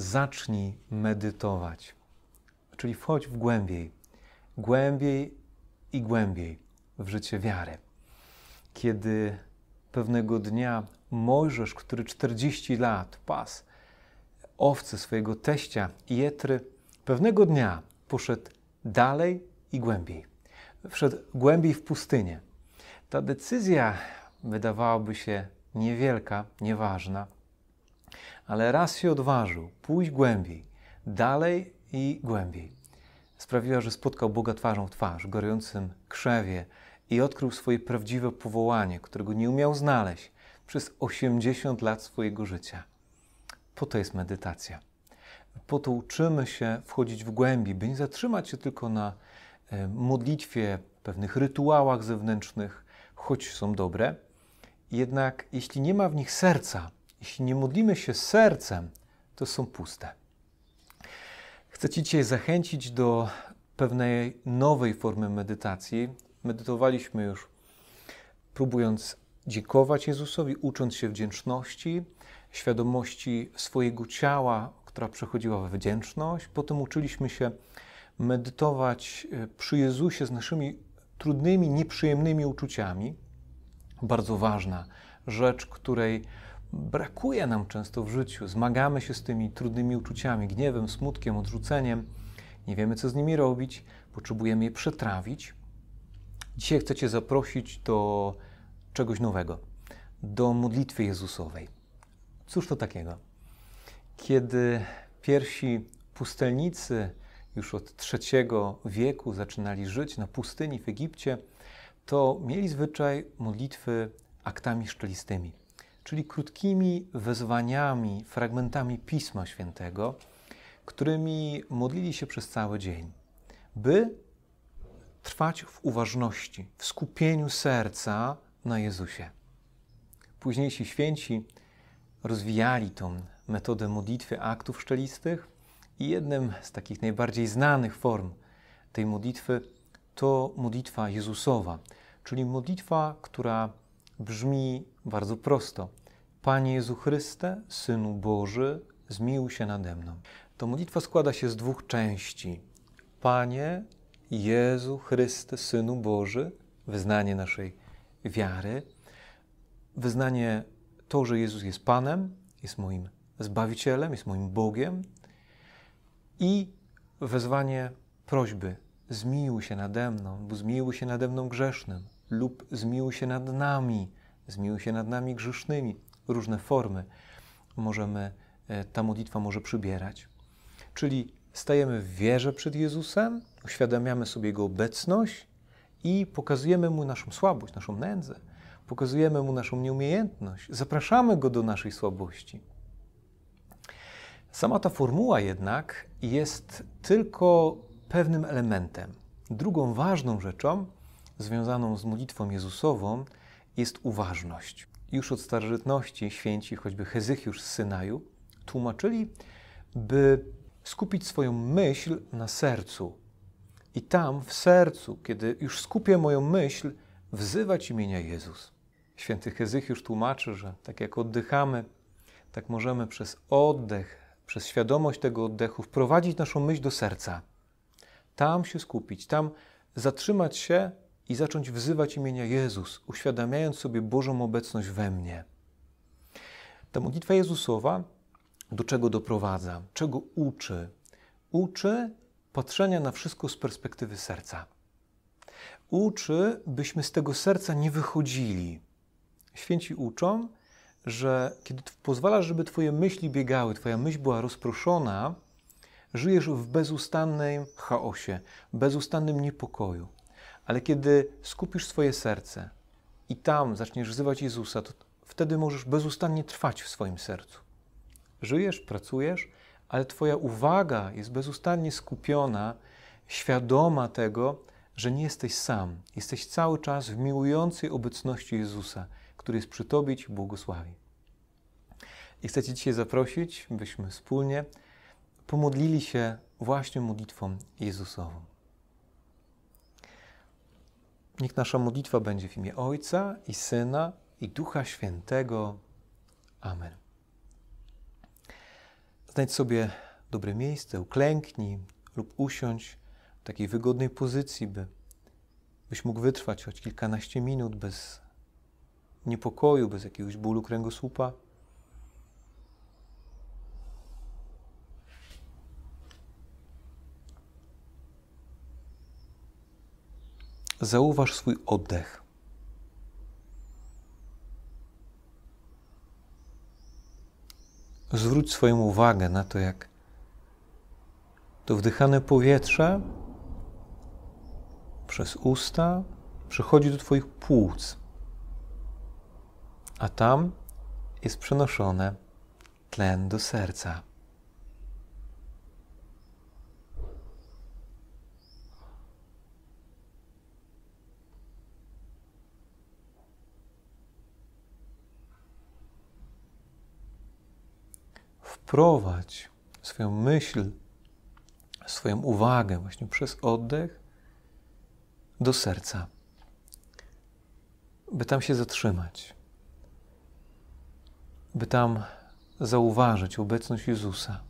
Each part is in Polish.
zacznij medytować. Czyli wchodź w głębiej, głębiej i głębiej w życie wiary. Kiedy pewnego dnia Mojżesz, który 40 lat pas owce swojego teścia Jetry, pewnego dnia poszedł dalej i głębiej. Wszedł głębiej w pustynię. Ta decyzja wydawałaby się niewielka, nieważna, ale raz się odważył pójść głębiej, dalej i głębiej. Sprawiła, że spotkał Boga twarzą w twarz, w gorącym krzewie i odkrył swoje prawdziwe powołanie, którego nie umiał znaleźć przez 80 lat swojego życia. Po to jest medytacja. Po to uczymy się wchodzić w głębi, by nie zatrzymać się tylko na e, modlitwie, pewnych rytuałach zewnętrznych, choć są dobre. Jednak jeśli nie ma w nich serca, jeśli nie modlimy się sercem, to są puste. Chcę Ci dzisiaj zachęcić do pewnej nowej formy medytacji. Medytowaliśmy już, próbując dziękować Jezusowi, ucząc się wdzięczności, świadomości swojego ciała, która przechodziła w wdzięczność. Potem uczyliśmy się medytować e, przy Jezusie z naszymi trudnymi, nieprzyjemnymi uczuciami. Bardzo ważna rzecz, której brakuje nam często w życiu. Zmagamy się z tymi trudnymi uczuciami, gniewem, smutkiem, odrzuceniem. Nie wiemy, co z nimi robić, potrzebujemy je przetrawić. Dzisiaj chcę Cię zaprosić do czegoś nowego, do modlitwy Jezusowej. Cóż to takiego? Kiedy pierwsi pustelnicy już od III wieku zaczynali żyć na pustyni w Egipcie, to mieli zwyczaj modlitwy aktami szczelistymi, czyli krótkimi wezwaniami, fragmentami Pisma Świętego, którymi modlili się przez cały dzień, by trwać w uważności, w skupieniu serca na Jezusie. Późniejsi święci rozwijali tą metodę modlitwy aktów szczelistych i jednym z takich najbardziej znanych form tej modlitwy to modlitwa Jezusowa, czyli modlitwa, która brzmi bardzo prosto: Panie Jezu Chryste, Synu Boży, zmiłuj się nade mną. To modlitwa składa się z dwóch części. Panie Jezu Chryste, Synu Boży, wyznanie naszej wiary, wyznanie to, że Jezus jest Panem, jest moim Zbawicielem, jest moim Bogiem i wezwanie prośby zmiłuj się nade mną, bo zmiłuj się nade mną grzesznym lub zmiłuj się nad nami, zmiłuj się nad nami grzesznymi. Różne formy możemy, e, ta modlitwa może przybierać. Czyli stajemy w wierze przed Jezusem, uświadamiamy sobie Jego obecność i pokazujemy Mu naszą słabość, naszą nędzę, pokazujemy Mu naszą nieumiejętność, zapraszamy Go do naszej słabości. Sama ta formuła jednak jest tylko pewnym elementem. Drugą ważną rzeczą związaną z modlitwą Jezusową jest uważność. Już od starożytności święci, choćby Hezychiusz z Synaju, tłumaczyli, by skupić swoją myśl na sercu. I tam, w sercu, kiedy już skupię moją myśl, wzywać imienia Jezus. Święty Hezychiusz tłumaczy, że tak jak oddychamy, tak możemy przez oddech, przez świadomość tego oddechu wprowadzić naszą myśl do serca. Tam się skupić, tam zatrzymać się i zacząć wzywać imienia Jezus, uświadamiając sobie Bożą obecność we mnie. Ta modlitwa Jezusowa do czego doprowadza? Czego uczy? Uczy patrzenia na wszystko z perspektywy serca. Uczy, byśmy z tego serca nie wychodzili. Święci uczą, że kiedy pozwalasz, żeby Twoje myśli biegały, Twoja myśl była rozproszona, żyjesz w bezustannym chaosie, bezustannym niepokoju. Ale kiedy skupisz swoje serce i tam zaczniesz wzywać Jezusa, to wtedy możesz bezustannie trwać w swoim sercu. Żyjesz, pracujesz, ale Twoja uwaga jest bezustannie skupiona, świadoma tego, że nie jesteś sam. Jesteś cały czas w miłującej obecności Jezusa, który jest przy Tobie i Ci błogosławi. I chcę Cię dzisiaj zaprosić, byśmy wspólnie pomodlili się właśnie modlitwą Jezusową. Niech nasza modlitwa będzie w imię Ojca i Syna i Ducha Świętego. Amen. Znajdź sobie dobre miejsce, uklęknij lub usiądź w takiej wygodnej pozycji, by, byś mógł wytrwać choć kilkanaście minut bez niepokoju, bez jakiegoś bólu kręgosłupa. Zauważ swój oddech. Zwróć swoją uwagę na to, jak to wdychane powietrze przez usta przechodzi do Twoich płuc, a tam jest przenoszone tlen do serca. Wprowadź swoją myśl, swoją uwagę właśnie przez oddech do serca, by tam się zatrzymać, by tam zauważyć obecność Jezusa.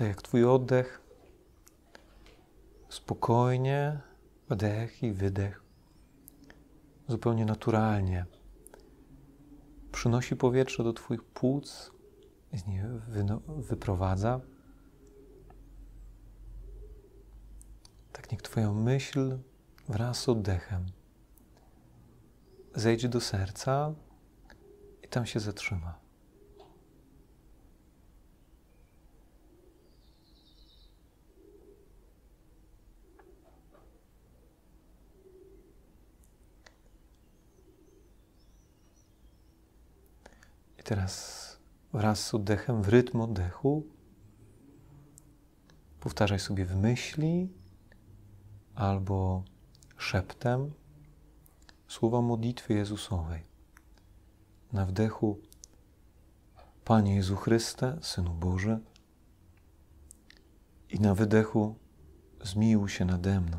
Tak jak Twój oddech, spokojnie, wdech i wydech, zupełnie naturalnie przynosi powietrze do Twoich płuc, z nich wyprowadza. Tak niech Twoja myśl wraz z oddechem zejdzie do serca i tam się zatrzyma. Teraz wraz z oddechem, w rytm oddechu, powtarzaj sobie w myśli albo szeptem słowa modlitwy Jezusowej. Na wdechu Panie Jezu Chryste, Synu Boży, i na wydechu zmiłuj się nade mną.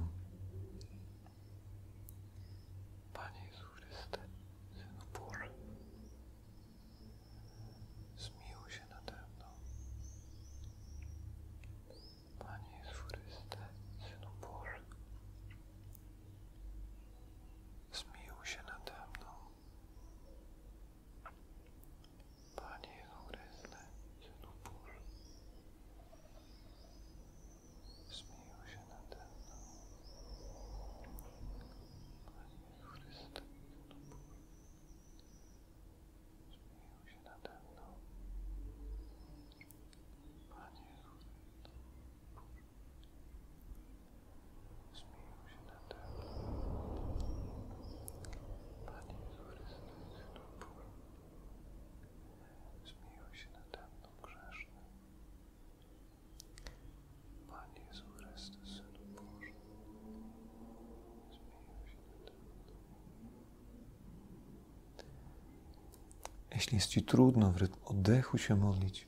Jeśli jest Ci trudno w oddechu się modlić,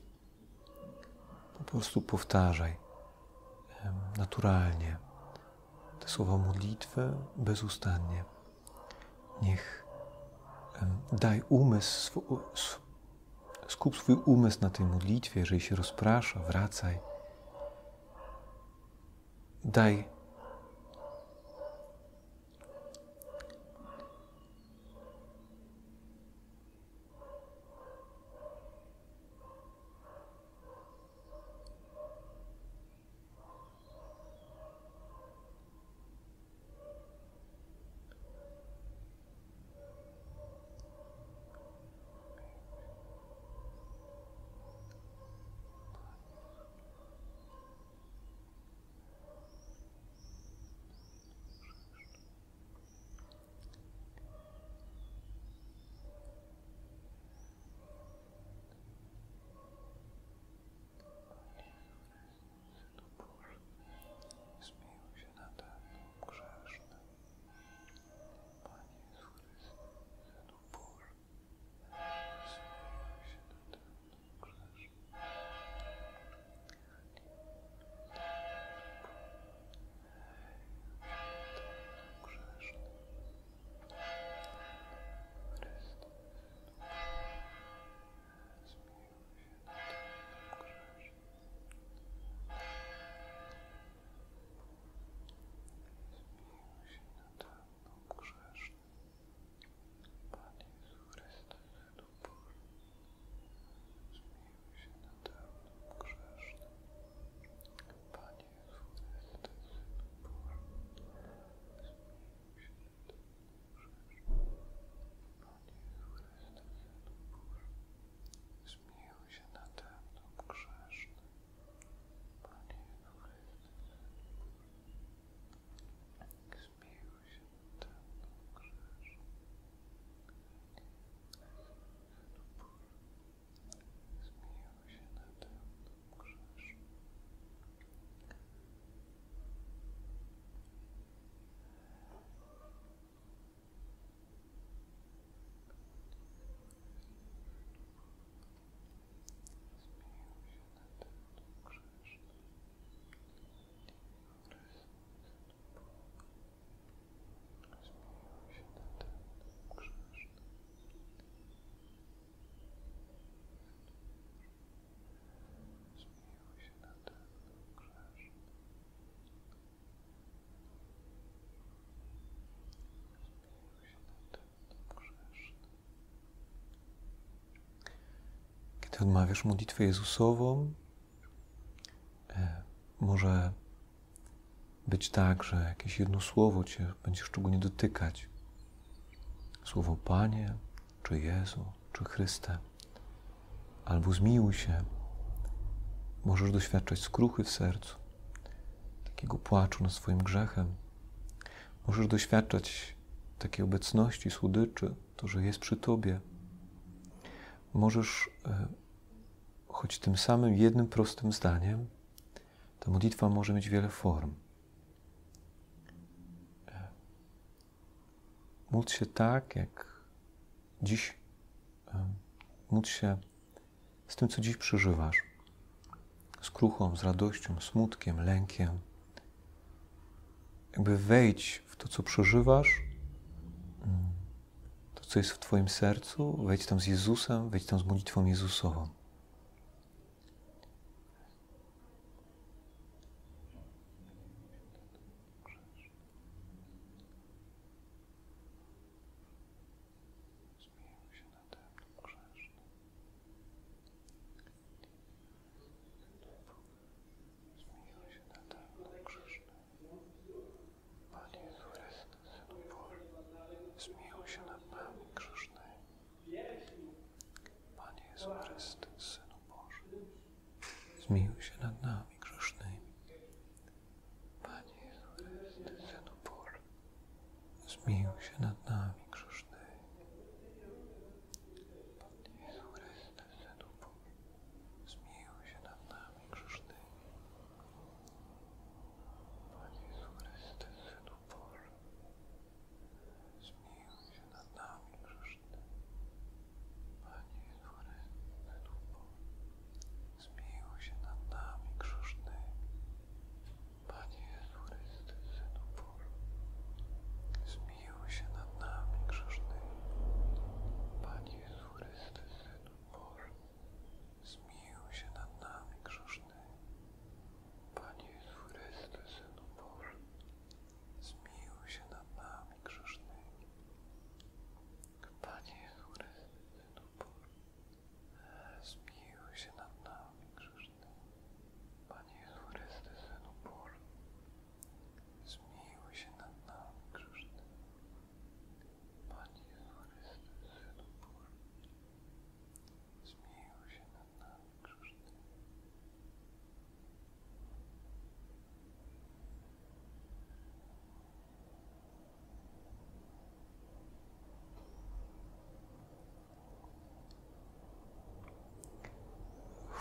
po prostu powtarzaj naturalnie te słowa modlitwy bezustannie. Niech daj umysł, skup swój umysł na tej modlitwie, jeżeli się rozprasza, wracaj. Daj Ty odmawiasz modlitwę Jezusową. E, może być tak, że jakieś jedno słowo Cię będzie szczególnie dotykać. Słowo Panie, czy Jezu, czy Chryste. Albo zmiłuj się. Możesz doświadczać skruchy w sercu, takiego płaczu nad swoim grzechem. Możesz doświadczać takiej obecności słodyczy, to, że jest przy Tobie. Możesz, e, choć tym samym jednym prostym zdaniem, ta modlitwa może mieć wiele form. E, módl się tak, jak dziś, e, módl się z tym, co dziś przeżywasz. Z kruchą, z radością, smutkiem, lękiem. Jakby wejdź w to, co przeżywasz, mm, to, co jest w Twoim sercu, wejdź tam z Jezusem, wejdź tam z modlitwą Jezusową.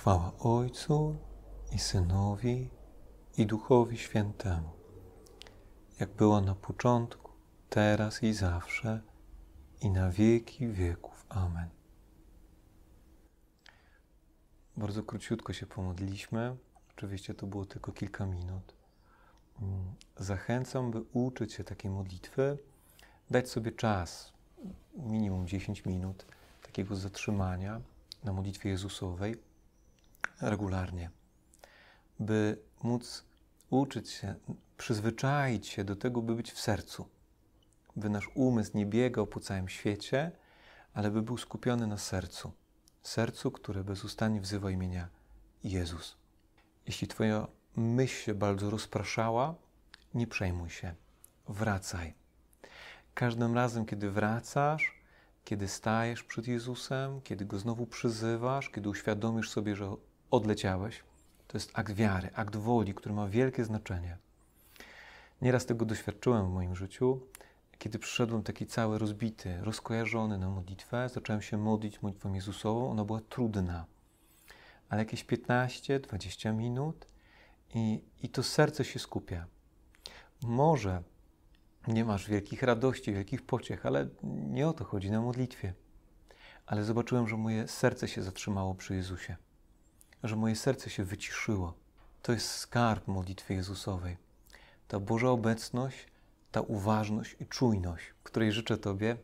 Chwała Ojcu i Synowi i Duchowi Świętemu, jak było na początku, teraz i zawsze, i na wieki wieków. Amen. Bardzo króciutko się pomodliśmy. Oczywiście to było tylko kilka minut. Mm, Zachęcam, by uczyć się takiej modlitwy, dać sobie czas, minimum 10 minut takiego zatrzymania na modlitwie Jezusowej regularnie, by móc uczyć się, przyzwyczaić się do tego, by być w sercu, by nasz umysł nie biegał po całym świecie, ale by był skupiony na sercu, sercu, które bezustannie wzywa imienia Jezus. Jeśli Twoja myśl się bardzo rozpraszała, nie przejmuj się, wracaj. Każdym razem, kiedy wracasz, kiedy stajesz przed Jezusem, kiedy Go znowu przyzywasz, kiedy uświadomisz sobie, że odleciałeś, to jest akt wiary, akt woli, który ma wielkie znaczenie. Nieraz tego doświadczyłem w moim życiu, kiedy przyszedłem taki cały rozbity, rozkojarzony na modlitwę, zacząłem się modlić modlitwą Jezusową, ona była trudna, ale jakieś 15-20 minut i, i to serce się skupia. Może nie masz wielkich radości, wielkich pociech, ale nie o to chodzi na modlitwie. Ale zobaczyłem, że moje serce się zatrzymało przy Jezusie, że moje serce się wyciszyło. To jest skarb modlitwy Jezusowej. Ta Boża obecność, ta uważność i czujność, której życzę Tobie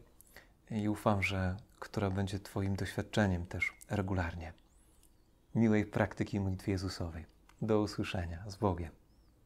i ufam, że która będzie Twoim doświadczeniem też regularnie. Miłej praktyki modlitwy Jezusowej. Do usłyszenia z Bogiem.